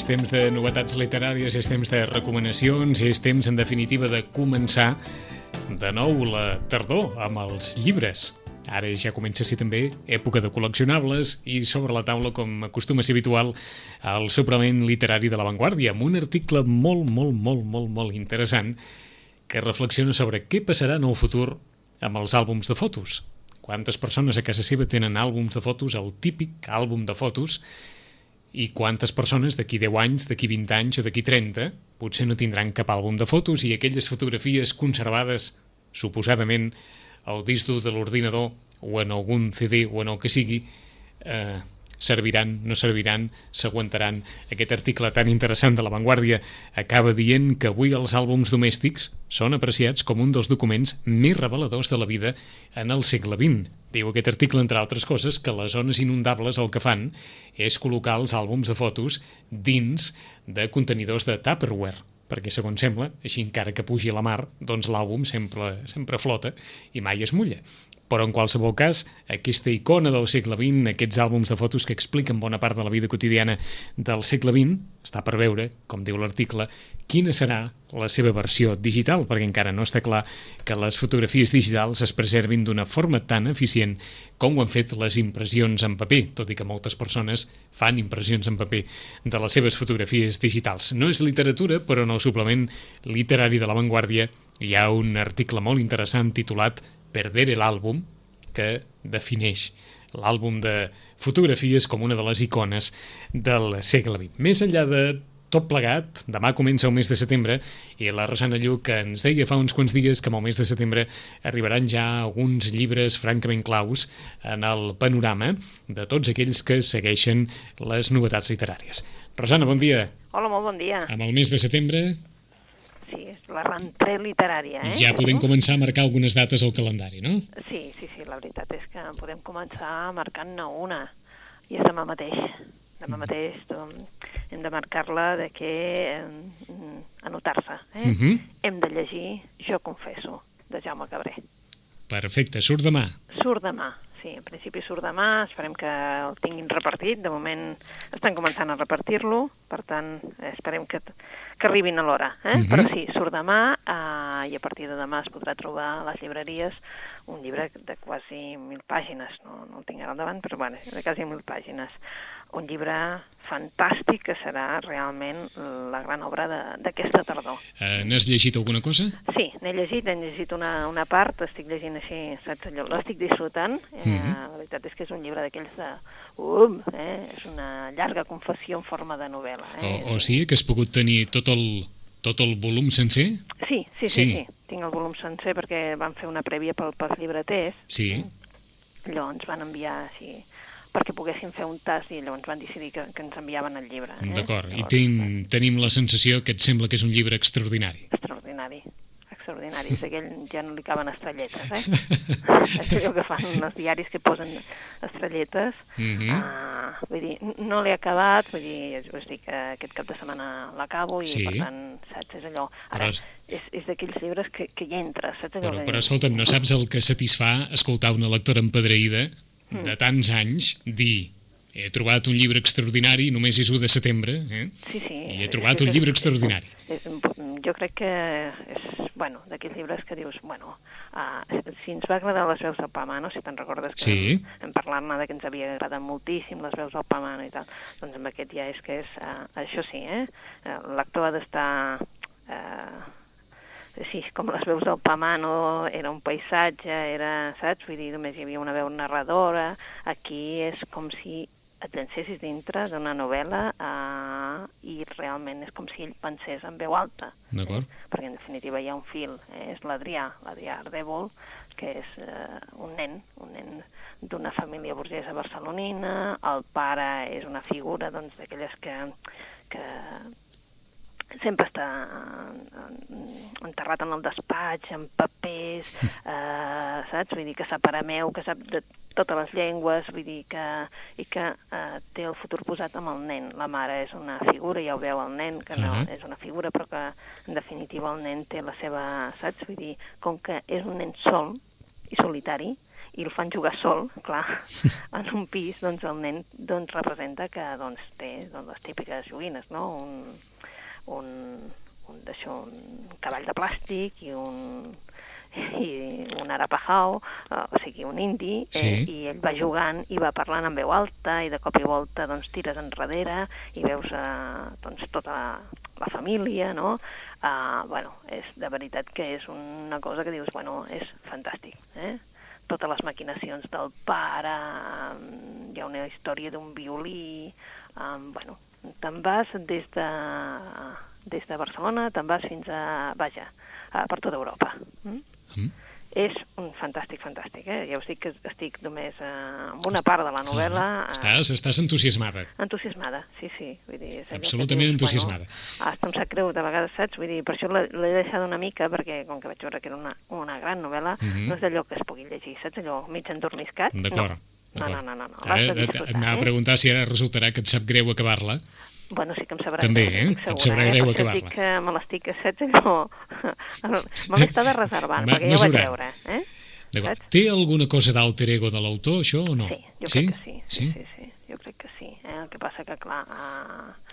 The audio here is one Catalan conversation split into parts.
És temps de novetats literàries, és temps de recomanacions, és temps, en definitiva, de començar de nou la tardor amb els llibres. Ara ja comença a ser també època de col·leccionables i sobre la taula, com acostuma a ser habitual, el suplement literari de l'avantguàrdia, amb un article molt, molt, molt, molt, molt interessant que reflexiona sobre què passarà en el futur amb els àlbums de fotos. Quantes persones a casa seva tenen àlbums de fotos, el típic àlbum de fotos, i quantes persones d'aquí 10 anys, d'aquí 20 anys o d'aquí 30 potser no tindran cap àlbum de fotos i aquelles fotografies conservades suposadament al disc dur de l'ordinador o en algun CD o en el que sigui eh, serviran, no serviran, s'aguantaran. Aquest article tan interessant de La Vanguardia acaba dient que avui els àlbums domèstics són apreciats com un dels documents més reveladors de la vida en el segle XX. Diu aquest article, entre altres coses, que les zones inundables el que fan és col·locar els àlbums de fotos dins de contenidors de Tupperware perquè segons sembla, així encara que pugi la mar, doncs l'àlbum sempre, sempre flota i mai es mulla. Però en qualsevol cas, aquesta icona del segle XX, aquests àlbums de fotos que expliquen bona part de la vida quotidiana del segle XX, està per veure, com diu l'article, quina serà la seva versió digital, perquè encara no està clar que les fotografies digitals es preservin d'una forma tan eficient com ho han fet les impressions en paper, tot i que moltes persones fan impressions en paper de les seves fotografies digitals. No és literatura, però en el suplement literari de l'avantguàrdia hi ha un article molt interessant titulat Perder el àlbum, que defineix l'àlbum de fotografies com una de les icones del segle XX. Més enllà de tot plegat, demà comença el mes de setembre i la Rosana Lluc ens deia fa uns quants dies que amb el mes de setembre arribaran ja alguns llibres francament claus en el panorama de tots aquells que segueixen les novetats literàries. Rosana, bon dia. Hola, molt bon dia. Amb el mes de setembre la rentrée literària, eh? ja podem començar a marcar algunes dates al calendari, no? Sí, sí, sí, la veritat és que podem començar marcant-ne una, i és demà mateix. Demà Mm. mateix doncs, hem de marcar-la de que eh, anotar-se. Eh? Uh -huh. Hem de llegir Jo confesso, de Jaume Cabré. Perfecte, surt demà. Surt demà, sí, en principi surt demà, esperem que el tinguin repartit, de moment estan començant a repartir-lo, per tant, esperem que, que arribin a l'hora, eh? Mhm. però sí, surt demà eh, i a partir de demà es podrà trobar a les llibreries un llibre de quasi mil pàgines, no, no el tinc ara al davant, però bueno, de quasi mil pàgines. Un llibre fantàstic que serà realment la gran obra d'aquesta tardor. Uh, N'has llegit alguna cosa? Sí, n'he llegit, he llegit una, una part, estic llegint així, saps allò, l'estic disfrutant. Eh, Mhm. La veritat és que és un llibre d'aquells de... Um, eh, és una llarga confessió en forma de novel·la. Eh? O, o sigui que has pogut tenir tot el, tot el volum sencer? Sí, sí, sí, Sí. sí, sí. Tinc el volum sencer perquè van fer una prèvia pel, pels llibreters, Sí. allò ens van enviar així perquè poguéssim fer un tast i llavors van decidir que, que ens enviaven el llibre. Eh? D'acord. I ten, tenim la sensació que et sembla que és un llibre extraordinari. extraordinari extraordinari, és aquell ja no li caben estrelletes, eh? és allò que fan els diaris que posen estrelletes. Mhm. ah, vull dir, no l'he acabat, vull dir, us dic que aquest cap de setmana l'acabo i Sí. per tant, saps, és allò... Ara, Però és- és, d'aquells llibres que, que hi entres, saps? Però, però escolta'm, no saps el que satisfà escoltar una lectora empedreïda de tants anys dir he trobat un llibre extraordinari, només és 1 de setembre, eh? Sí, sí. i he trobat és- un llibre és- extraordinari. És, jo crec que és, bueno, d'aquells llibres que dius, bueno, uh, si ens va agradar les veus del Pamano, si te'n recordes que Sí. vam, vam parlar-ne de que ens havia agradat moltíssim les veus del Pamano i tal, doncs amb aquest ja és que és, uh, això sí, eh? Uh, L'actor ha d'estar... Uh, sí, com les veus del Pamano, era un paisatge, era, saps? Vull dir, només hi havia una veu narradora. Aquí és com si et llancessis dintre d'una novel·la uh, i realment és com si ell pensés en veu alta. D'acord? Perquè en definitiva hi ha un fil, eh? és l'Adrià, l'Adrià Ardèvol, que és uh, un nen, un nen d'una família burgesa barcelonina, el pare és una figura doncs, d'aquelles que, que sempre està eh, enterrat en el despatx, en papers, eh, saps? Vull dir que sap arameu, que sap de totes les llengües, vull dir que, i que eh, té el futur posat amb el nen. La mare és una figura, ja ho veu el nen, que no Ahà. és una figura, però que en definitiva el nen té la seva, saps? Vull dir, com que és un nen sol i solitari, i el fan jugar sol, clar, en un pis, doncs el nen doncs, representa que doncs, té doncs, les típiques joguines, no? Un, un, un, d'això, un cavall de plàstic i un, i un arapajau, uh, o sigui, un indi, Sí. eh, i ell va jugant i va parlant en veu alta i de cop i volta doncs, tires enrere i veus eh, doncs, tota la, la família, no? Uh, bueno, és, de veritat que és una cosa que dius, bueno, és fantàstic, eh? Totes les maquinacions del pare, um, hi ha una història d'un violí, um, bueno, te'n vas des de, des de Barcelona, te'n vas fins a, vaja, a, per tota Europa. Mm? Mm. És un fantàstic, fantàstic, eh? Ja us dic que estic només eh, amb una part de la novel·la... eh, Estàs, estàs entusiasmada. Entusiasmada, sí, sí. Vull dir, és Absolutament dius, entusiasmada. Bueno, hasta em sap greu de vegades, saps? Vull dir, per això l'he deixada una mica, perquè com que vaig veure que era una, una gran novel·la, Mhm. no és d'allò que es pugui llegir, saps? Allò mig endormiscat. D'acord. No, no, no, no. no. Ara de et, anava a eh? preguntar si ara resultarà que et sap greu acabar-la. Bueno, sí que em sabrà També, greu, eh? estic Et segura, sabrà eh? greu acabar-la. dic que me l'estic, saps? Allò... me l'he estat reservant, Ma- perquè ja ho vaig veure, eh? D'acord. Té alguna cosa d'alter ego de l'autor, això, o no? Sí, jo sí? crec que sí. Sí, sí, sí, jo crec que sí. Eh? El que passa que, clar, uh,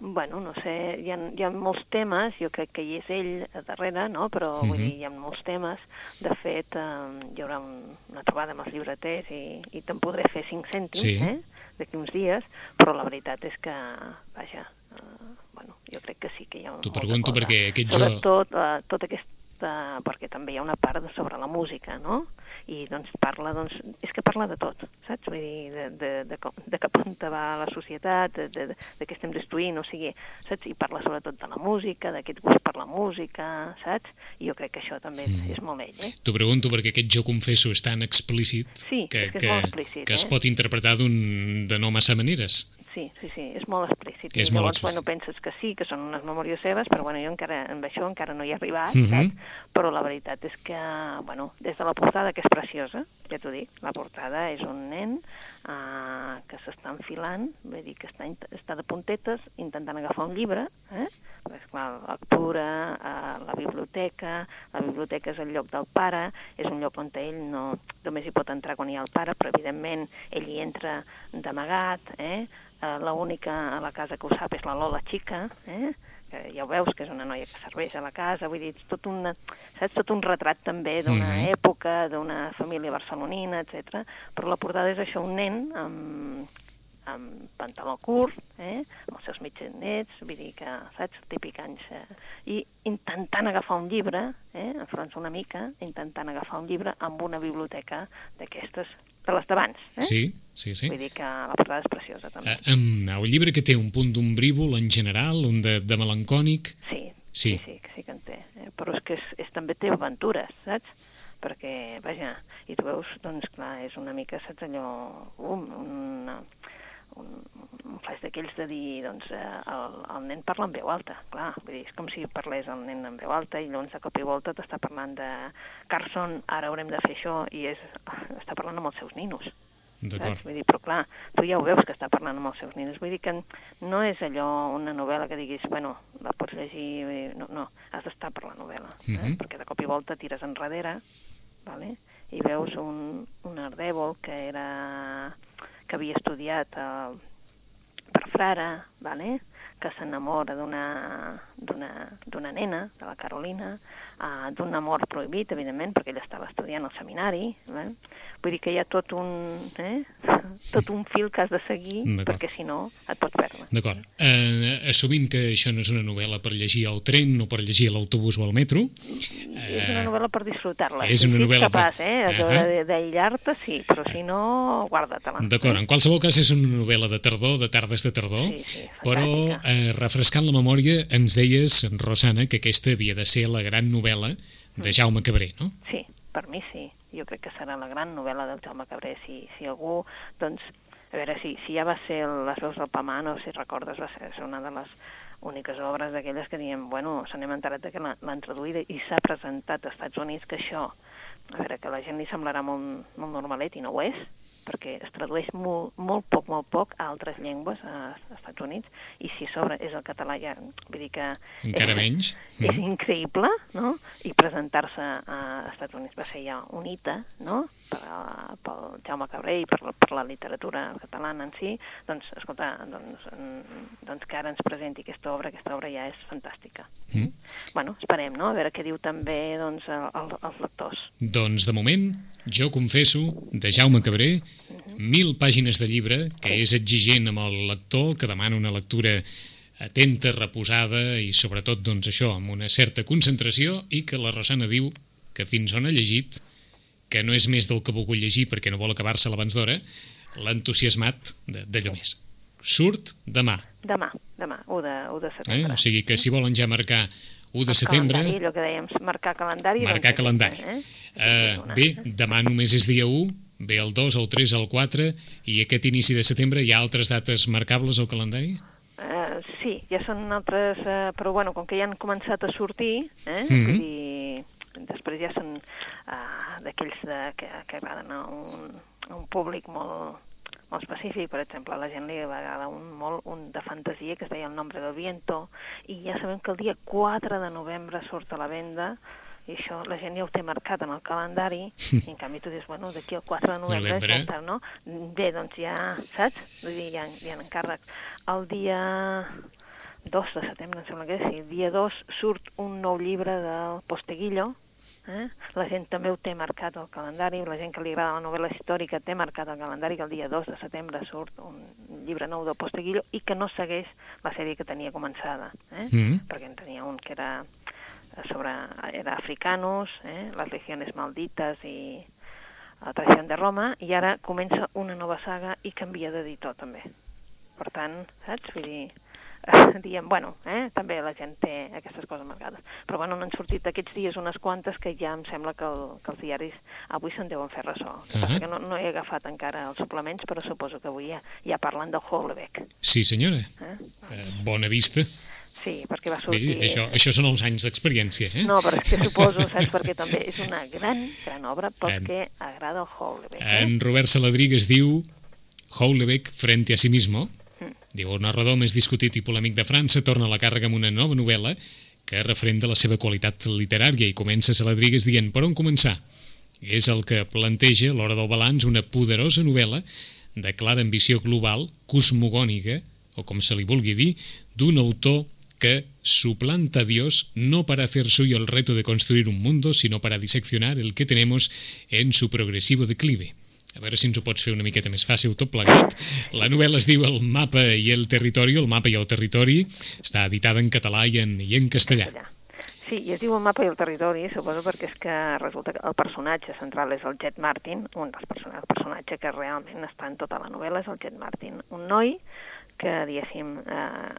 bueno, no sé, hi ha, hi ha molts temes, jo crec que hi és ell darrere, no? però uh -huh. vull Mhm. dir, hi ha molts temes. De fet, uh, hi haurà un, una trobada amb els llibreters i, i te'n podré fer cinc cèntims, Sí. eh? d'aquí uns dies, però la veritat és que, vaja, uh, bueno, jo crec que sí que hi ha T'ho pregunto cosa. perquè aquest jo- Sobretot, uh, tot aquesta, perquè també hi ha una part sobre la música, no? I doncs parla, doncs, és que parla de tot, saps? Vull dir, de, de, de, com, de cap on va la societat, de, de, de què estem destruint, o sigui, saps? I parla sobretot de la música, d'aquest gust per la música, saps? I jo crec que això també és, Mm. és molt ell, eh? T'ho pregunto perquè aquest jo confesso és tan explícit Sí, que, és que és molt explícit, que es eh? pot interpretar d'un de no massa maneres. Sí, sí, sí, és molt explícit. És I molt llavors, explícit. bueno, penses que sí, que són unes memòries seves, però bueno, jo encara, amb això encara no hi he arribat, Mhm. saps? Però la veritat és que, bueno, des de la portada, que és preciosa, ja t'ho dic, la portada és un nen uh, que s'està enfilant, vull dir que està, està de puntetes intentant agafar un llibre, eh? Perquè, esclar, la lectura, uh, la biblioteca, la biblioteca és el lloc del pare, és un lloc on ell no, només hi pot entrar quan hi ha el pare, però evidentment ell hi entra d'amagat, eh? Uh, L'única a la casa que ho sap és la Lola xica, eh? Que ja ho veus que és una noia que serveix a la casa, vull dir, és tot, una, saps, tot un retrat també d'una Mhm. època, d'una família barcelonina, etc. Però la portada és això, un nen amb, amb pantaló curt, eh? amb els seus mitjanets, vull dir que, saps, típic anys, eh? i intentant agafar un llibre, eh? enfront una mica, intentant agafar un llibre amb una biblioteca d'aquestes, de les d'abans. Eh? Sí, sí, sí. Vull dir que la portada és preciosa, també. Eh, um, el llibre que té un punt d'ombrívol en general, un de, de melancònic, Sí, Sí. sí, sí, que sí que en té. Eh? Però és que és, és, també té aventures, saps? Perquè, vaja, i tu veus, doncs clar, és una mica, saps, allò, um, una, un, un flash d'aquells de dir, doncs, eh, el, el nen parla en veu alta, clar, vull dir, és com si parlés el nen en veu alta i llavors de cop i volta t'està parlant de Carson, ara haurem de fer això, i és, està parlant amb els seus ninos. Saps? Vull dir, però clar, tu ja ho veus que està parlant amb els seus nens. Vull dir que no és allò una novel·la que diguis, bueno, la pots llegir... dir, No, no, has d'estar per la novel·la, eh? Mhm. perquè de cop i volta tires enrere, vale? i veus un, un ardèvol que era que havia estudiat eh, per frare, vale? que s'enamora d'una nena, de la Carolina, uh, d'un amor prohibit, evidentment, perquè ella estava estudiant al seminari. Eh? Vull dir que hi ha tot un, eh? Tot un fil que has de seguir, perquè si no et pots perdre. D'acord. Eh, assumint que això no és una novel·la per llegir al tren o per llegir a l'autobús o al metro, és una novel·la per disfrutar-la. és una novel·la per- eh? Ahà. de- d'aïllar-te, sí, però si no, guarda-te-la. D'acord, en qualsevol cas és una novel·la de tardor, de tardes de tardor, Sí, sí, però eh, refrescant la memòria ens deies, Rosana, que aquesta havia de ser la gran novel·la Mm. de Jaume Cabré, no? Sí, per mi sí. Jo crec que serà la gran novel·la del Jaume Cabré. Si, si algú, doncs, a veure, si, si ja va ser Les veus del Pamà, no sé si recordes, va ser, una de les úniques obres d'aquelles que diem, bueno, se n'hem enterat que l'ha- l'han traduïda i s'ha presentat als Estats Units que això, a veure, que la gent li semblarà molt, molt normalet i no ho és, perquè es tradueix molt, molt poc, molt poc a altres llengües a, als Estats Units, i si a sobre és el català ja, vull dir que... Encara és, menys. És Mm. increïble, no? I presentar-se a Estats Units va ser ja un hita, no? per, uh, pel Jaume Cabré i per, per la literatura catalana en si, doncs, escolta, doncs, doncs que ara ens presenti aquesta obra, aquesta obra ja és fantàstica. Mm. Bueno, esperem, no?, a veure què diu també doncs, el, el, els lectors. Doncs, de moment, jo confesso, de Jaume Cabré. Mil pàgines de llibre, que és exigent amb el lector, que demana una lectura atenta, reposada i sobretot doncs això, amb una certa concentració i que la Rosana diu que fins on ha llegit, que no és més del que ha volgut llegir perquè no vol acabar-se l'abans d'hora, l'ha entusiasmat d'allò més. Surt demà. Demà, demà, 1 de, 1 de setembre. Eh? O sigui que si volen ja marcar 1 de el setembre... Calendari, allò que dèiem, marcar calendari... Marcar doncs calendari. Eh? Uh, bé, demà només és dia 1, ve el 2, el 3, el 4, i aquest inici de setembre hi ha altres dates marcables al calendari? Uh, sí, ja són altres, uh, però bueno, com que ja han començat a sortir, eh, mm -hmm. dir, després ja són uh, d'aquells que, que agraden a un, a un públic molt, molt específic, per exemple, a la gent li agrada un, molt un de fantasia que es deia El nombre del viento, i ja sabem que el dia 4 de novembre surt a la venda i això la gent ja ho té marcat en el calendari, i en canvi tu dius, bueno, d'aquí al 4 de novembre, novembre. ja no? Bé, doncs ja, saps? Vull dir, ja, ja en encàrrec. El dia 2 de setembre, em sembla que és, sí, el dia 2 surt un nou llibre del Posteguillo, Eh? La gent també ho té marcat al calendari, la gent que li agrada la novel·la històrica té marcat al calendari que el dia 2 de setembre surt un llibre nou del Posteguillo i que no segueix la sèrie que tenia començada, eh? mm -hmm. perquè en tenia un que era sobre era africanos, eh, les legiones maldites i la tradició de Roma, i ara comença una nova saga i canvia d'editor també. Per tant, saps? Vull dir, diem, bueno, eh, també la gent té aquestes coses marcades. Però bueno, n'han sortit aquests dies unes quantes que ja em sembla que, el, que els diaris avui se'n deuen fer ressò. Uh -huh. Passa que no, no he agafat encara els suplements, però suposo que avui ja, ja parlen del Hollebeck. Sí, senyora. Eh? Eh, bona vista. Sí, perquè va sortir... Bé, això, això són els anys d'experiència, eh? No, però és que suposo, saps, perquè també és una gran, gran obra perquè en, agrada el Houellebecq. Eh? En Robert Saladrigues diu Houellebecq frente a sí mismo, mm. diu el narrador més discutit i polèmic de França torna a la càrrega amb una nova novel·la que referenda la seva qualitat literària i comença Saladrigues dient per on començar? És el que planteja l'hora del balanç una poderosa novel·la de clara ambició global, cosmogònica, o com se li vulgui dir, d'un autor que suplanta a Dios no para hacer suyo el reto de construir un mundo, sino para diseccionar el que tenemos en su progresivo declive. A veure si ens ho pots fer una miqueta més fàcil tot plegat. La novel·la es diu El mapa i el territori, el mapa i el territori. Està editada en català i en, i en castellà. Sí, i es diu El mapa i el territori, suposo perquè és que resulta que el personatge central és el Jet Martin, un dels personatges, el personatge que realment està en tota la novel·la és el Jet Martin, un noi que, diguéssim, eh,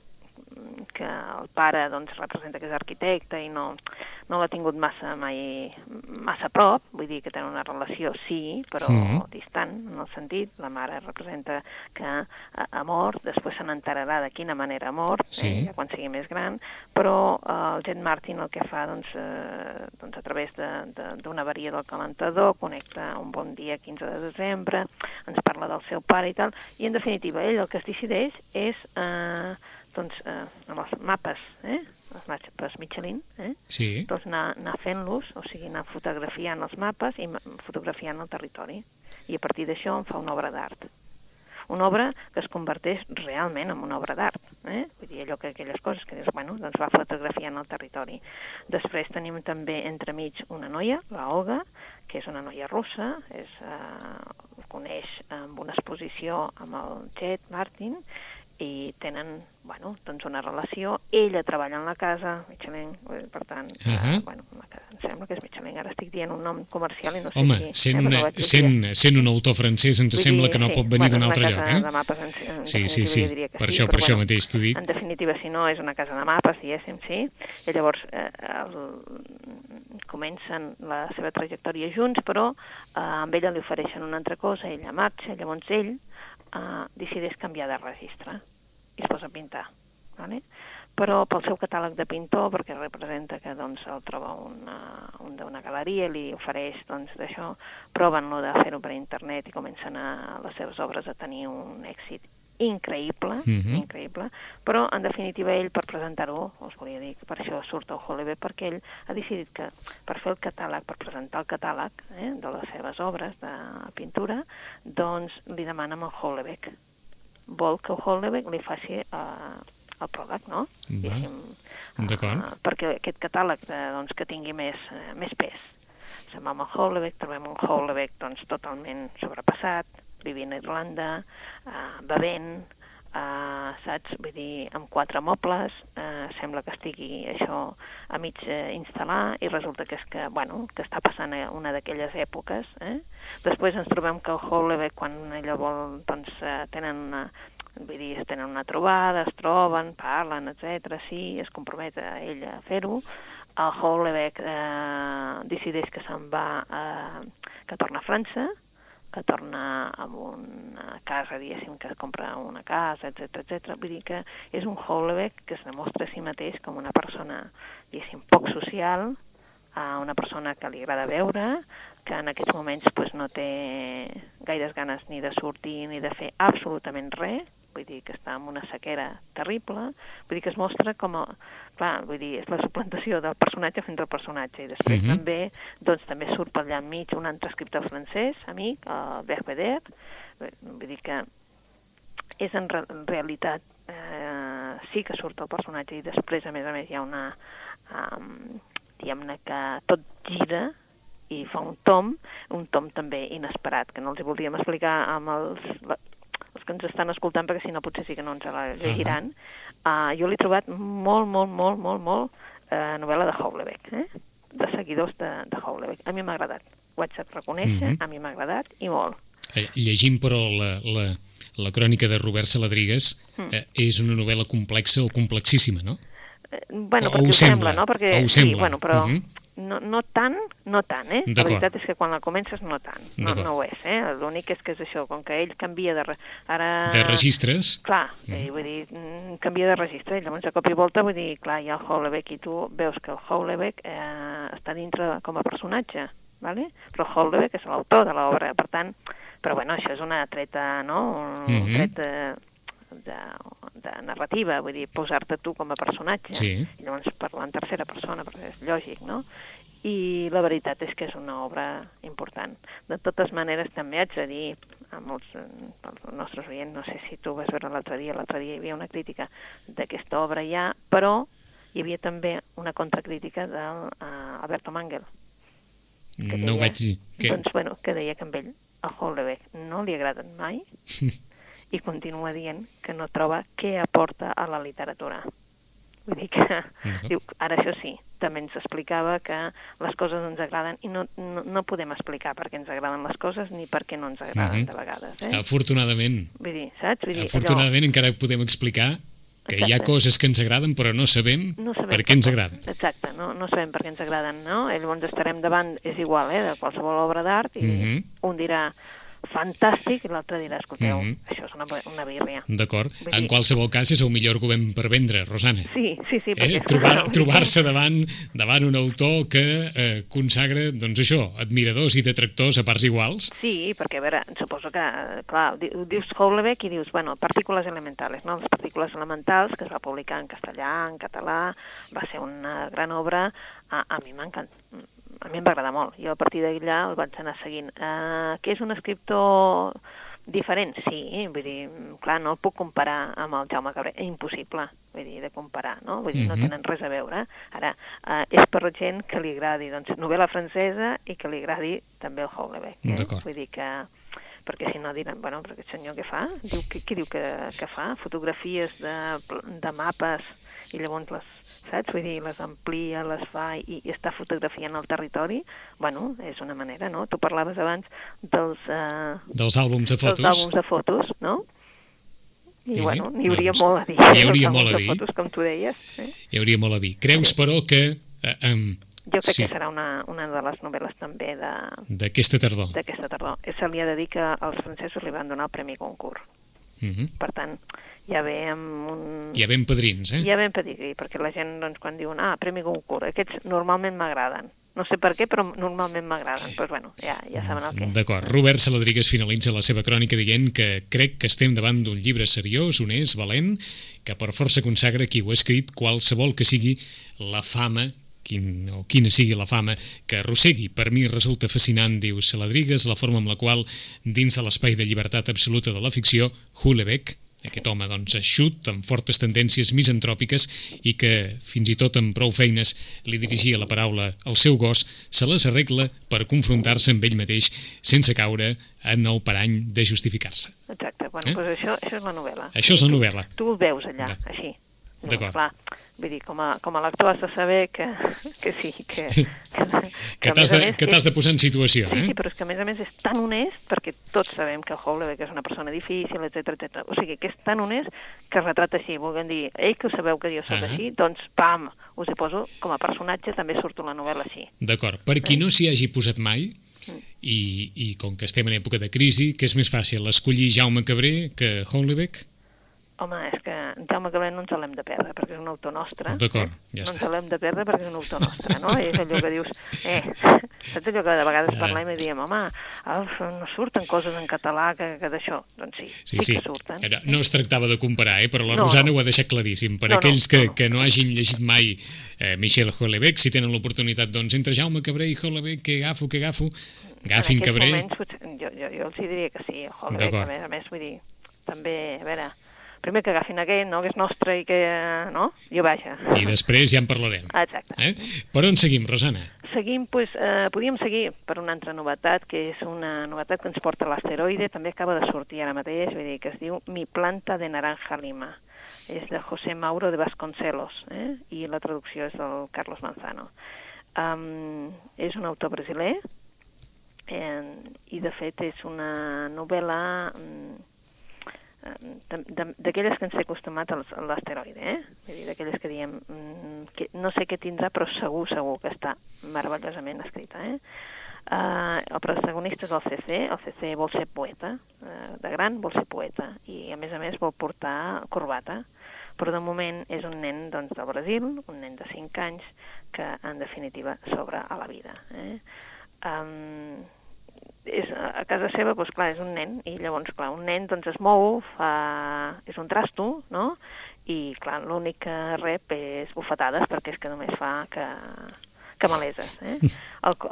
que el pare doncs, representa que és arquitecte i no, no l'ha tingut massa mai massa a prop, vull dir que tenen una relació sí, però sí. distant en el sentit, la mare representa que ha, mort, després se n'enterarà de quina manera ha mort, sí. eh, ja quan sigui més gran, però eh, el Jet Martin el que fa doncs, eh, doncs a través d'una avaria del calentador, connecta un bon dia 15 de desembre, ens parla del seu pare i tal, i en definitiva ell el que es decideix és eh, doncs, eh, amb els mapes, eh? els mapes Michelin, eh? sí. doncs anar, anar fent-los, o sigui, anar fotografiant els mapes i fotografiant el territori. I a partir d'això en fa una obra d'art. Una obra que es converteix realment en una obra d'art. Eh? Vull dir, allò que aquelles coses que dius, bueno, doncs va fotografiant el territori. Després tenim també entremig una noia, la Olga, que és una noia russa, és, eh, coneix amb una exposició amb el Jet Martin, i tenen bueno, doncs una relació, ella treballa en la casa, Michelin, per tant, uh -huh. eh, bueno, em sembla que és Michelin, ara estic dient un nom comercial i no sé Home, si... sent, una, sent, sent un autor francès ens Vull sembla dir, que no sí, pot venir bueno, d'un altre lloc, eh? De mapes, en, en sí, sí, sí, per, sí, això, per bueno, això mateix t'ho dic. En definitiva, si no, és una casa de mapes, diguéssim, sí, i llavors eh, el, comencen la seva trajectòria junts, però eh, amb ella li ofereixen una altra cosa, ella marxa, llavors ell eh, decideix canviar de registre i es posa a pintar. Vale? Però pel seu catàleg de pintor, perquè representa que doncs, el troba una, un d'una galeria i li ofereix doncs, d'això, proven-lo de fer-ho per internet i comencen a, les seves obres a tenir un èxit increïble, uh Mhm. -huh. increïble, però en definitiva ell per presentar-ho, us volia dir per això surt el Hollebeck, perquè ell ha decidit que per fer el catàleg, per presentar el catàleg eh, de les seves obres de pintura, doncs li demana amb el Hollebeck. Vol que el Hollebeck li faci eh, el pròleg, no? Diguéssim, D'acord. eh, perquè aquest catàleg de, doncs, que tingui més, eh, més pes. Se'n va amb el Hollebeck, trobem un Hollebeck doncs, totalment sobrepassat, vivint a Irlanda, eh, bevent, eh, saps? Vull dir, amb quatre mobles, eh, sembla que estigui això a mig eh, instal·lar i resulta que és que, bueno, que està passant una d'aquelles èpoques. Eh? Després ens trobem que el Hollebeck, quan ella vol, doncs, eh, tenen una, vull dir, es tenen una trobada, es troben, parlen, etc. sí, es compromet a ell a fer-ho. El Hollebeck eh, decideix que se'n va, eh, que torna a França, que torna a una casa, diguéssim, que es compra una casa, etc etc. Vull dir que és un Hollebeck que es demostra a si mateix com una persona, diguéssim, poc social, a una persona que li agrada veure, que en aquests moments pues, no té gaires ganes ni de sortir ni de fer absolutament res, vull dir que està en una sequera terrible, vull dir que es mostra com a, clar, vull dir, és la suplantació del personatge fent el personatge, i després Mhm. també, doncs també surt per allà enmig un altre escriptor francès, amic, el Berbeder, vull dir que és en, re en realitat eh, sí que surt el personatge i després a més a més hi ha una um, diguem-ne que tot gira i fa un tom, un tom també inesperat, que no els hi voldríem explicar amb els, els que ens estan escoltant, perquè si no potser sí que no ens la llegiran. Uh, jo l'he trobat molt, molt, molt, molt, molt uh, novel·la de Houellebecq, eh? de seguidors de, de Houellebecq. A mi m'ha agradat, ho haig de reconèixer, Mhm. a mi m'ha agradat i molt. Eh, Llegim, però, la, la, la crònica de Robert Saladrigues Mm. eh, és una novel·la complexa o complexíssima, no? Eh, Bueno, O- perquè ho ho sembla, sembla, no? Perquè, ho sí, sembla. bueno, però Mhm. No, no tant, no tant, eh? La veritat és que quan la comences no tant, no, no ho és, eh? L'únic és que és això, com que ell canvia de... Re... Ara... De registres, Clar, Mhm. eh, vull dir, mm, canvia de registre, i llavors de cop i volta, vull dir, clar, hi ha el Houellebecq i tu veus que el Houellebecq eh, està dintre com a personatge, ¿vale? però el Houellebecq és l'autor de l'obra, per tant, però bueno, això és una treta, no? Un tret de, de, de narrativa, vull dir, posar-te tu com a personatge, Sí. i llavors parlar en tercera persona, perquè és lògic, no? I la veritat és que és una obra important. De totes maneres, també haig de dir a molts dels nostres oients, no sé si tu vas veure l'altre dia, l'altre dia hi havia una crítica d'aquesta obra ja, però hi havia també una contracrítica del uh, Alberto Mangel, que no ho deia- vaig dir. Que... doncs, bueno, que deia que amb ell a Houellebecq no li agraden mai i continua dient que no troba què aporta a la literatura. Vull dir que, diu, ara això sí, també ens explicava que les coses ens agraden i no, no, no podem explicar per què ens agraden les coses ni per què no ens agraden Mhm. de vegades. Eh? Afortunadament, Vull dir, saps? Vull dir, afortunadament encara podem explicar que hi ha Exacte. coses que ens agraden però no sabem, no sabem per què ens agraden. Exacte, no, no sabem per què ens agraden, no? I llavors estarem davant, és igual, eh, de qualsevol obra d'art, i Mhm. un dirà fantàstic i l'altre dirà, escolteu, Mhm. això és una, una birria. D'acord? En qualsevol cas és el millor argument per vendre, Rosana. Sí, sí, sí. Eh? que- Trobar- Trobar-se davant, davant un autor que eh, consagra, doncs això, admiradors i detractors a parts iguals. Sí, perquè, a veure, suposo que, eh, clar, di- dius Houellebecq i dius, bueno, partícules elementales, no? Les partícules elementals, que es va publicar en castellà, en català, va ser una gran obra, a, a mi m'encanta, a mi em va agradar molt. Jo a partir d'allà el vaig anar seguint. Uh, que és un escriptor diferent? Sí, vull dir, clar, no el puc comparar amb el Jaume Cabré, és impossible, vull dir, de comparar, no? Vull dir, no Mhm. tenen res a veure. Ara, uh, és per gent que li agradi, doncs, novel·la francesa i que li agradi també el Houellebecq. Eh? D'acord. Vull dir que perquè si no diran, bueno, però aquest senyor què fa? Diu, què, què diu que, que fa? Fotografies de, de mapes i llavors les, saps? Vull dir, les amplia, les fa i, i està fotografiant el territori. Bueno, és una manera, no? Tu parlaves abans dels, eh, Dels àlbums de dels fotos. àlbums de fotos, no? I, Sí, bueno, n'hi hauria doncs, molt a dir. eh, hauria dels molt a dir. Fotos, com tu deies. Eh? Hi hauria molt a dir. Creus, però, que eh, em, Jo crec Sí. que serà una, una de les novel·les també de, d'aquesta tardor d'aquesta tardor. Se li ha de dir que als francesos li van donar el Premi Goncourt. Mhm. Per tant, ja ve amb un... Hi ha ben padrins, eh? Ja ben pedigrí, perquè la gent, doncs, quan diuen, ah, Premi Goncourt, aquests normalment m'agraden. No sé per què, però normalment m'agraden. Però bueno, ja, ja saben el què. D'acord. Robert Saladrigues finalitza la seva crònica dient que crec que estem davant d'un llibre seriós, honest, valent, que per força consagra qui ho ha escrit qualsevol que sigui la fama quin, o quina sigui la fama que arrossegui. Per mi resulta fascinant, diu Saladrigues, la forma amb la qual, dins de l'espai de llibertat absoluta de la ficció, Hulebeck, aquest home doncs, eixut, amb fortes tendències misantròpiques i que, fins i tot amb prou feines, li dirigia la paraula al seu gos, se les arregla per confrontar-se amb ell mateix sense caure en el parany de justificar-se. Exacte, bueno, Eh? doncs això, això és la novel·la. Això és la novel·la. Tu ho veus allà, De- així. D'acord. Clar, vull dir, com a, com a lector has de saber que, que sí, que... Que a t'has de, que t'has de posar en situació, Sí, sí, eh? però és que a més a més és tan honest, perquè tots sabem que Houellebecq és una persona difícil, etc etc. O sigui, que és tan honest que es retrata així. Volguem dir, ei, que ho sabeu que jo sóc Ah. així, doncs, pam, us hi poso com a personatge, també surto la novel·la així. D'acord. Per qui no s'hi hagi posat mai, Mm. i, i com que estem en època de crisi, que és més fàcil escollir Jaume Cabré que Hollebeck? Home, és que en Jaume Cabré no ens l'hem de perdre, perquè és un autor nostre. D'acord, eh? ja no està. ens l'hem de perdre perquè és un autor nostre, no? I és allò que dius, eh, saps allò que de vegades Ah. parlem i diem, home, Alf, no surten coses en català que, que d'això. Doncs sí, Sí, sí, sí. que surten. Era, no es tractava de comparar, eh? però la No, Rosana no. ho ha deixat claríssim. Per No, no, aquells que, no. que no hagin llegit mai eh, Michel Houellebecq, si tenen l'oportunitat, doncs entre Jaume Cabré i Houellebecq, que agafo, que agafo, agafin en aquests Cabré. moments, potser, jo, jo, jo els diria que sí, Houellebecq, a més a més, vull dir, també, a veure, primer que agafin aquest, no?, que és nostre i que, no?, jo vaja. I després ja en parlarem. Exacte. Eh? Per on seguim, Rosana? Seguim, pues, eh, podríem seguir per una altra novetat, que és una novetat que ens porta l'asteroide, també acaba de sortir ara mateix, vull dir, que es diu Mi planta de naranja lima. És de José Mauro de Vasconcelos, eh? i la traducció és del Carlos Manzano. Um, és un autor brasiler, eh, i de fet és una novel·la mm, d'aquelles que ens té acostumat l'asteroide, eh? D'aquelles que diem, mm, que no sé què tindrà, però segur, segur que està meravellosament escrita, eh? Uh, el protagonista és el CC, el CC vol ser poeta, uh, de gran vol ser poeta, i a més a més vol portar corbata, però de moment és un nen doncs, del Brasil, un nen de 5 anys, que en definitiva s'obre a la vida. Eh? Um, és, a casa seva, doncs, clar, és un nen, i llavors, clar, un nen doncs, es mou, fa... és un trasto, no?, i, clar, l'únic que rep és bufetades, perquè és que només fa que, que maleses. Eh?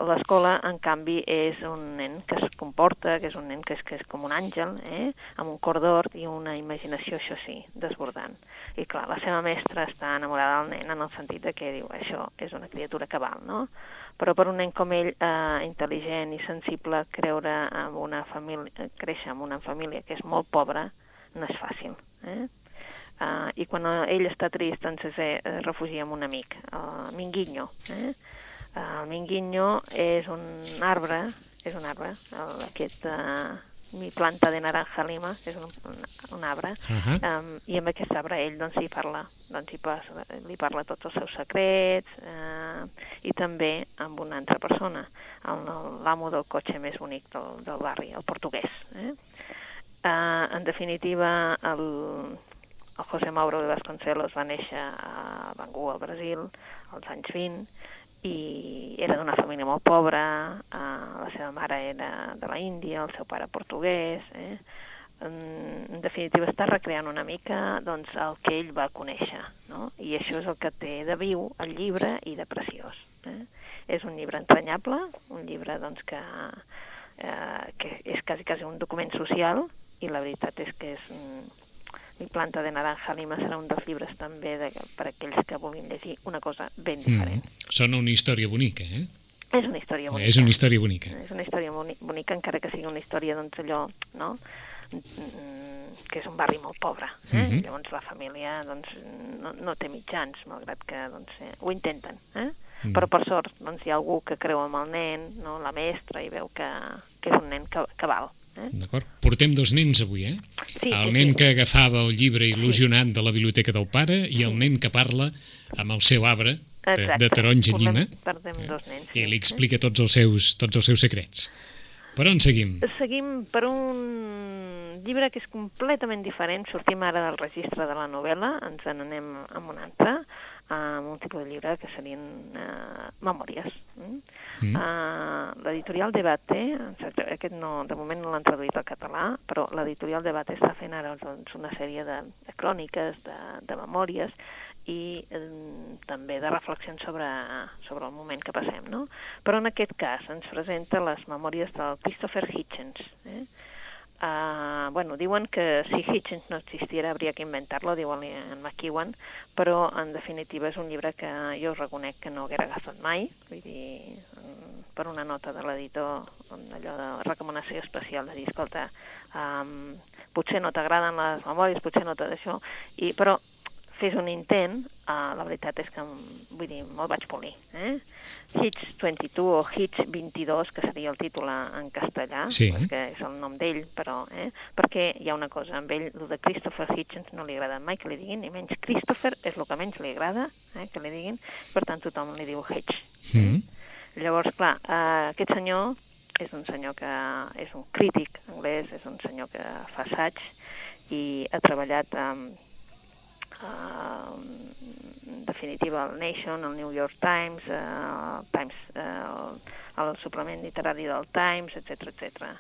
L'escola, en canvi, és un nen que es comporta, que és un nen que és, que és com un àngel, eh? amb un cor d'or i una imaginació, això sí, desbordant. I clar, la seva mestra està enamorada del nen en el sentit de que diu això és una criatura que val, no? Però per un nen com ell, eh, intel·ligent i sensible, creure en una família, eh, créixer en una família que és molt pobra, no és fàcil. Eh? Uh, I quan ell està trist, doncs es eh, refugia en un amic, el Minguinho. Eh? El Minguinho és un arbre, és un arbre, el, aquest... Uh, mi planta de naranja lima, és un, un, un arbre, Ahà. um, i amb aquest arbre ell doncs, hi parla, doncs, hi, passa, li parla tots els seus secrets, eh, i també amb una altra persona, l'amo del cotxe més bonic del, del barri, el portuguès. Eh? Uh, en definitiva, el, el José Mauro de Vasconcelos va néixer a Bangú, al Brasil, als anys 20, i era d'una família molt pobra, eh, la seva mare era de la Índia, el seu pare portuguès, eh? en, definitiva està recreant una mica doncs, el que ell va conèixer, no? i això és el que té de viu el llibre i de preciós. Eh? És un llibre entranyable, un llibre doncs, que, eh, que és quasi, quasi un document social, i la veritat és que és... mm, Mi planta de naranja lima serà un dels llibres també de, per aquells que vulguin llegir una cosa ben diferent. Mm. Sona una història bonica, eh? És una història bonica. És una història bonica. És una història boni bonica, encara que sigui una història, doncs, allò, no?, Mm, que és un barri molt pobre. Eh? Mhm. Llavors la família, doncs, no, no té mitjans, malgrat que, doncs, eh, ho intenten, eh? Mhm. Però, per sort, doncs, hi ha algú que creu amb el nen, no?, la mestra, i veu que, que és un nen que, que val. Eh? D'acord? Portem dos nens avui, eh? Sí, el sí, nen sí. que agafava el llibre il·lusionat de la biblioteca del pare i el nen que parla amb el seu arbre de, de taronja llima nens, i sí. li explica tots els seus, tots els seus secrets. Per on seguim? Seguim per un llibre que és completament diferent. Sortim ara del registre de la novel·la, ens en anem amb un altre. Amb un tipus de llibre que serien uh, memòries. Mm? Mm. Uh, l'editorial Debate, aquest no, de moment no l'han traduït al català, però l'editorial Debate està fent ara doncs, una sèrie de, de cròniques, de, de memòries, i eh, també de reflexions sobre, sobre el moment que passem, no? Però en aquest cas ens presenta les memòries del Christopher Hitchens. Eh? Uh, bueno, diuen que si Hitchens no existiera habría que inventarlo, diuen en McEwan, però en definitiva és un llibre que jo us reconec que no haguera agafat mai, vull dir, mm, per una nota de l'editor, allò de recomanació especial de dir, escolta, um, potser no t'agraden les memòries, potser no tot això, i, però fes un intent, uh, la veritat és que, vull dir, me'l vaig polir. Eh? Hitch 22 o Hitch 22, que seria el títol en castellà, sí. que és el nom d'ell, però, eh? perquè hi ha una cosa, amb ell, el de Christopher Hitchens no li agrada mai que li diguin, ni menys Christopher és el que menys li agrada eh? que li diguin, per tant tothom li diu Hitch. Mm. Llavors, clar, uh, aquest senyor és un senyor que és un crític anglès, és un senyor que fa assaig i ha treballat amb en definitiva el Nation, el New York Times, uh, Times uh, el suplement literari del Times, etc etc.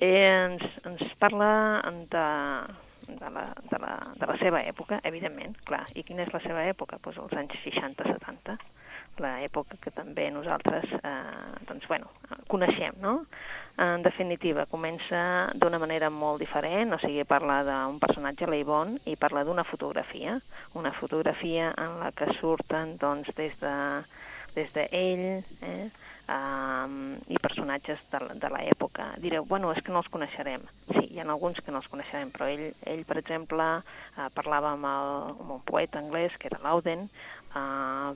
I ens, ens parla de, de, la, de, la, de la seva època, evidentment, clar. I quina és la seva època? Pues els anys 60-70, l'època que també nosaltres eh, doncs, bueno, coneixem, no? En definitiva, comença d'una manera molt diferent, o sigui, parla d'un personatge, l'Eivon, i parla d'una fotografia, una fotografia en la que surten doncs, des de des d'ell eh, um, i personatges de, de l'època. Direu, bueno, és que no els coneixerem. Sí, hi ha alguns que no els coneixerem, però ell, ell per exemple, uh, parlava amb, el, amb un poeta anglès, que era Lauden, uh,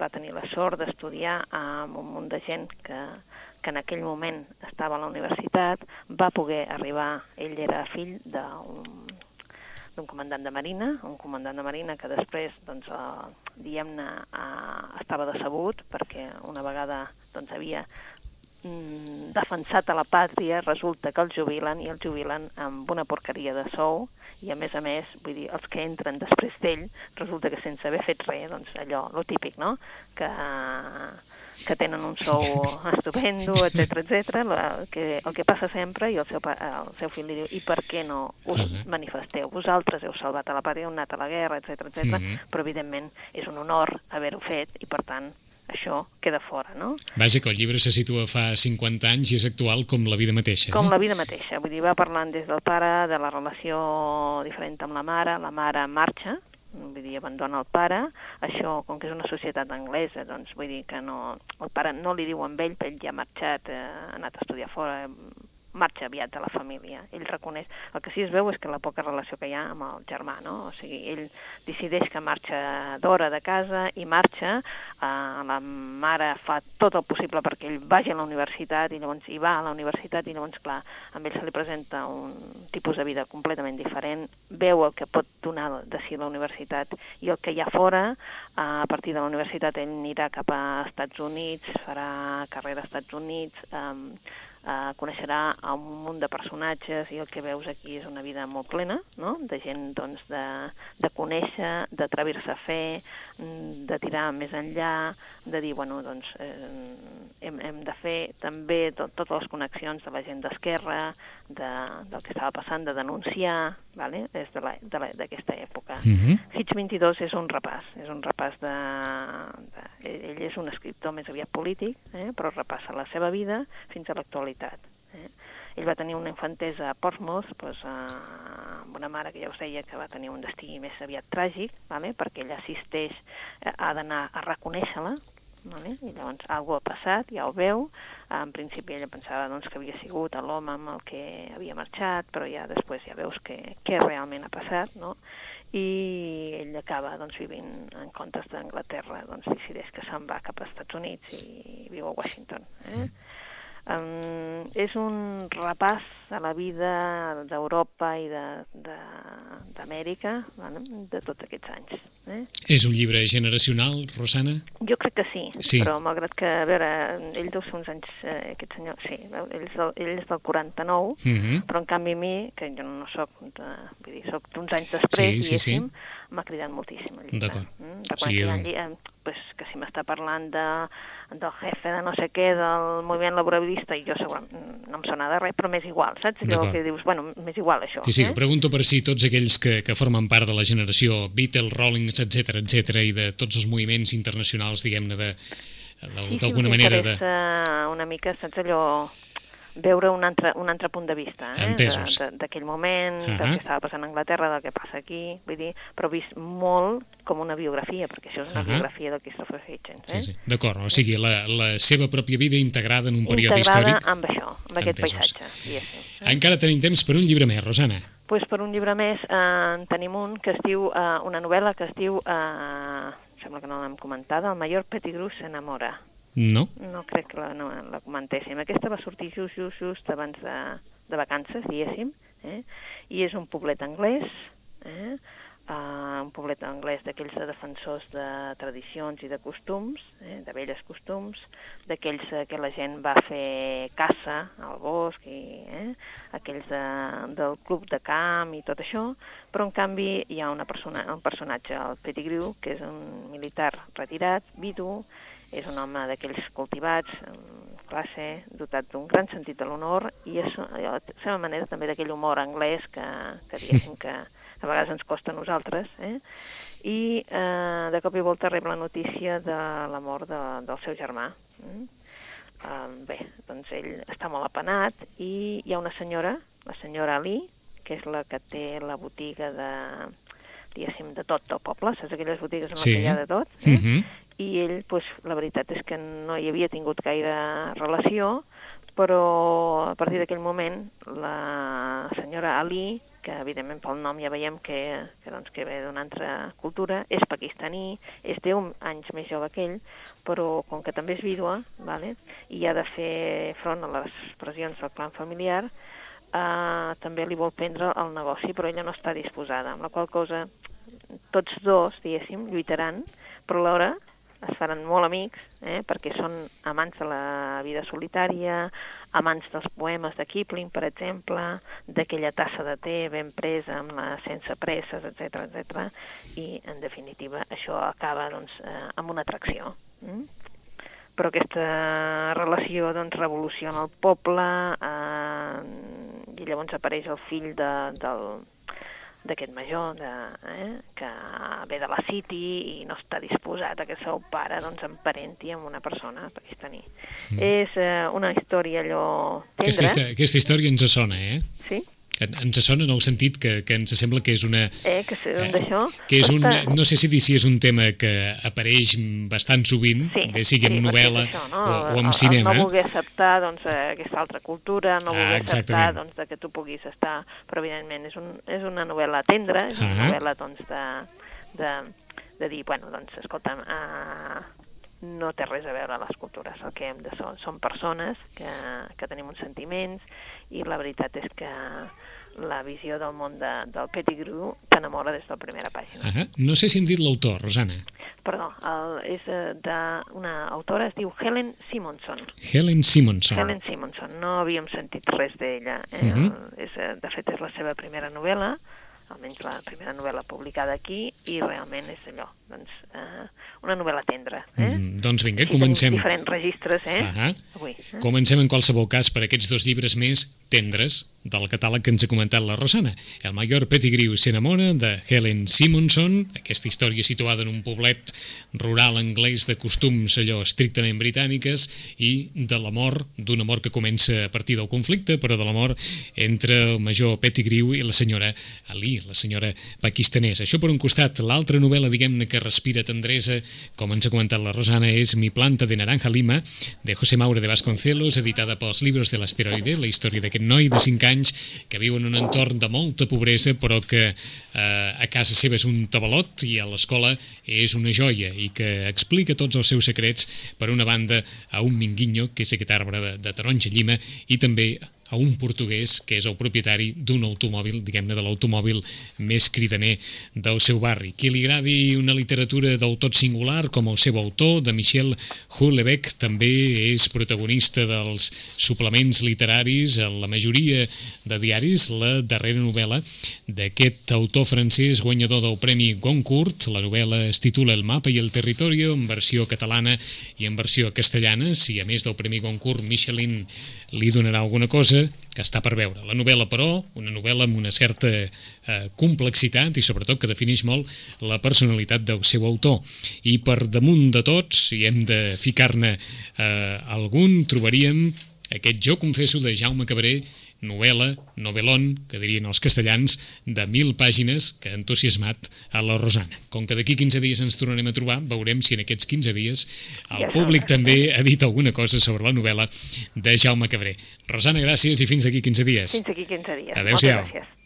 va tenir la sort d'estudiar amb un munt de gent que, que en aquell moment estava a la universitat, va poder arribar, ell era fill d'un comandant de marina, un comandant de marina que després, doncs, eh, diguem-ne, eh, estava decebut perquè una vegada doncs, havia defensat a la pàtria, resulta que el jubilen i el jubilen amb una porqueria de sou i a més a més, vull dir, els que entren després d'ell, resulta que sense haver fet res, doncs allò, lo típic, no?, que... Que tenen un sou estupendo, etc etc. El que, el que passa sempre, i el seu, el seu fill li diu, i per què no us uh -huh. manifesteu? Vosaltres heu salvat a la pàtria, heu anat a la guerra, etc etc. Uh -huh. però evidentment és un honor haver-ho fet i per tant això queda fora, no? Vaja, que el llibre se situa fa 50 anys i és actual com la vida mateixa. Com la vida mateixa, vull dir, va parlant des del pare, de la relació diferent amb la mare, la mare marxa, vull dir, abandona el pare, això, com que és una societat anglesa, doncs vull dir que no, el pare no li diu amb ell, però ell ja ha marxat, eh, ha anat a estudiar fora, marxa aviat de la família. Ell reconeix... El que sí es veu és que la poca relació que hi ha amb el germà, no? O sigui, ell decideix que marxa d'hora de casa i marxa, eh, la mare fa tot el possible perquè ell vagi a la universitat i llavors hi va a la universitat i llavors, clar, amb ell se li presenta un tipus de vida completament diferent, veu el que pot donar de si la universitat i el que hi ha fora, eh, a partir de la universitat ell anirà cap a Estats Units, farà carrera als Estats Units, eh, eh, coneixerà un munt de personatges i el que veus aquí és una vida molt plena, no? de gent doncs, de, de conèixer, d'atrevir-se a fer, mm, de tirar més enllà, de dir, bueno, doncs, eh, hem, hem de fer també tot, totes les connexions de la gent d'esquerra, de, del que estava passant, de denunciar, vale? des d'aquesta època. Uh -huh. Hitch 22 és un repàs, és un repàs de, de... Ell és un escriptor més aviat polític, eh? però repassa la seva vida fins a l'actualitat. Eh? Ell va tenir una infantesa a Portsmouth, doncs, eh, amb una mare que ja us deia que va tenir un destí més aviat tràgic, vale? perquè ella assisteix, eh, ha d'anar a reconèixer-la, vale? i llavors algú ha passat, ja ho veu, en principi ella pensava doncs, que havia sigut l'home amb el que havia marxat, però ja després ja veus que, què realment ha passat, no? i ell acaba doncs, vivint en comptes d'Anglaterra, doncs decideix que se'n va cap als Estats Units i viu a Washington. Eh? Mm. Um, és un repàs de la vida d'Europa i d'Amèrica, de, de, de tots aquests anys. Eh? És un llibre generacional, Rosana? Jo crec que sí, sí. però malgrat que, a veure, ell deu ser uns anys, eh, aquest senyor, sí, ell és del, ell és del 49, uh -huh. però en canvi a mi, que jo no soc, de, vull dir, soc d'uns anys després, sí, sí, sí. m'ha cridat moltíssim el llibre. D'acord. Mm? O sigui, sí, eh, pues, que si m'està parlant de, del jefe de no sé què, del moviment laboralista, i jo segurament no em sona de res, però m'és igual, saps? Allò que dius, bueno, m'és igual això. Sí, sí, eh? pregunto per si tots aquells que, que formen part de la generació Beatles, Rollings, etc etc i de tots els moviments internacionals, diguem-ne, d'alguna sí, sí, manera... De... una mica, saps allò veure un altre, un altre punt de vista eh? D'aquell moment, uh -huh. del que estava passant a Anglaterra, del que passa aquí, vull dir, però vist molt com una biografia, perquè això és una Uh -huh. biografia del Christopher Hitchens. Eh? Sí, sí. D'acord, o sigui, la, la seva pròpia vida integrada en un període integrada històric. amb això, amb aquest Entesos. paisatge. Diguéssim. Encara tenim temps per un llibre més, Rosana. pues per un llibre més eh, en tenim un que es diu, eh, una novel·la que es diu, eh, sembla que no l'hem comentada, El major Pettigrew s'enamora. No? No crec que la, no, la comentéssim. Aquesta va sortir just, just, just abans de, de vacances, diguéssim, eh? i és un poblet anglès, eh? uh, un poblet anglès d'aquells de defensors de tradicions i de costums, eh? de velles costums, d'aquells eh, que la gent va fer caça al bosc, i, eh? aquells de, del club de camp i tot això, però en canvi hi ha una persona, un personatge, el Pettigrew, que és un militar retirat, vidu, és un home d'aquells cultivats, amb classe, dotat d'un gran sentit de l'honor i és a la seva manera també d'aquell humor anglès que, que diguéssim que a vegades ens costa a nosaltres, eh? i eh, de cop i volta rep la notícia de la mort de, del seu germà. Mm? Eh, bé, doncs ell està molt apenat i hi ha una senyora, la senyora Ali, que és la que té la botiga de diguéssim, de tot del poble, saps aquelles botigues en Sí. què hi ha de tot? Eh? Uh -huh. I ell, pues, la veritat és que no hi havia tingut gaire relació, però a partir d'aquell moment la senyora Ali, que evidentment pel nom ja veiem que, que, doncs, que ve d'una altra cultura, és pakistaní, és 10 anys més jove que ell, però com que també és vídua, vale, i ha de fer front a les pressions del clan familiar, eh, també li vol prendre el negoci, però ella no està disposada, amb la qual cosa tots dos, diguéssim, lluitaran, però alhora es faran molt amics, eh, perquè són amants de la vida solitària, amants dels poemes de Kipling, per exemple, d'aquella tassa de té ben presa, amb la sense presses, etc etc. i, en definitiva, això acaba doncs, eh, amb una atracció. Mm? Però aquesta relació doncs, revoluciona el poble eh, i llavors apareix el fill de, del, d'aquest major de, eh, que ve de la City i no està disposat a que el seu pare doncs, emparenti amb una persona pakistaní. Mm. És eh, una història allò Aquesta, tendra. histò- aquesta història ens sona, eh? Sí? En- Ens sona en el sentit que, que ens sembla que és una... Eh, que sé, d'això... que és un, no sé si dir si és un tema que apareix bastant sovint, Sí, bé sigui sí, en novel·la això, no? o, o El- en el cinema. No voler acceptar doncs, eh, aquesta altra cultura, no Ah, voler acceptar exactament. doncs, que tu puguis estar... Però, evidentment, és, un, és una novel·la tendra, és una Ah. novel·la doncs, de, de, de dir, bueno, doncs, escolta'm, uh, no té res a veure les cultures. El que hem de ser són persones que, que tenim uns sentiments i la veritat és que la visió del món de, del Pettigrew t'enamora des de la primera pàgina. Ah, no sé si hem dit l'autor, Rosana. Perdó, el, és eh, d'una autora, es diu Helen Simonson. Helen Simonson. Helen Simonson, no havíem sentit res d'ella. Eh? Mhm. és, eh, de fet, és la seva primera novel·la, almenys la primera novel·la publicada aquí, i realment és allò, doncs, eh, una novel·la tendra. Eh? Mm, doncs vinga, comencem. Diferents registres, eh? Ahà. Avui. Eh? Comencem en qualsevol cas per aquests dos llibres més tendres del catàleg que ens ha comentat la Rosana. El major Pettigrew s'enamora de Helen Simonson, aquesta història situada en un poblet rural anglès de costums allò estrictament britàniques i de l'amor, d'un amor que comença a partir del conflicte, però de l'amor entre el major Pettigrew i la senyora Ali, la senyora pakistanesa. Això per un costat. L'altra novel·la, diguem-ne, que respira tendresa, com ens ha comentat la Rosana, és Mi planta de naranja lima, de José Maure de Vasconcelos, editada pels Libros de l'Asteroide, la història d'aquest noi de 5 anys que viu en un entorn de molta pobresa, però que eh, a casa seva és un tabalot i a l'escola és una joia i que explica tots els seus secrets, per una banda, a un minguinyo, que és aquest arbre de, de taronja llima, i també a un portuguès que és el propietari d'un automòbil, diguem-ne de l'automòbil més cridaner del seu barri. Qui li agradi una literatura del tot singular, com el seu autor, de Michel Houellebecq, també és protagonista dels suplements literaris en la majoria de diaris, la darrera novel·la d'aquest autor francès guanyador del Premi Goncourt. La novel·la es titula El mapa i el territori en versió catalana i en versió castellana. Si a més del Premi Goncourt Michelin li donarà alguna cosa que està per veure. La novel·la, però, una novel·la amb una certa eh, complexitat i sobretot que defineix molt la personalitat del seu autor. I per damunt de tots, si hem de ficar-ne eh, algun, trobaríem aquest Jo confesso de Jaume Cabré novel·la, novel·lon, que dirien els castellans, de mil pàgines que ha entusiasmat a la Rosana. Com que d'aquí 15 dies ens tornarem a trobar, veurem si en aquests 15 dies el públic també ha dit alguna cosa sobre la novel·la de Jaume Cabré. Rosana, gràcies i fins d'aquí 15 dies. Fins d'aquí 15 dies. Adéu-siau. Moltes gràcies.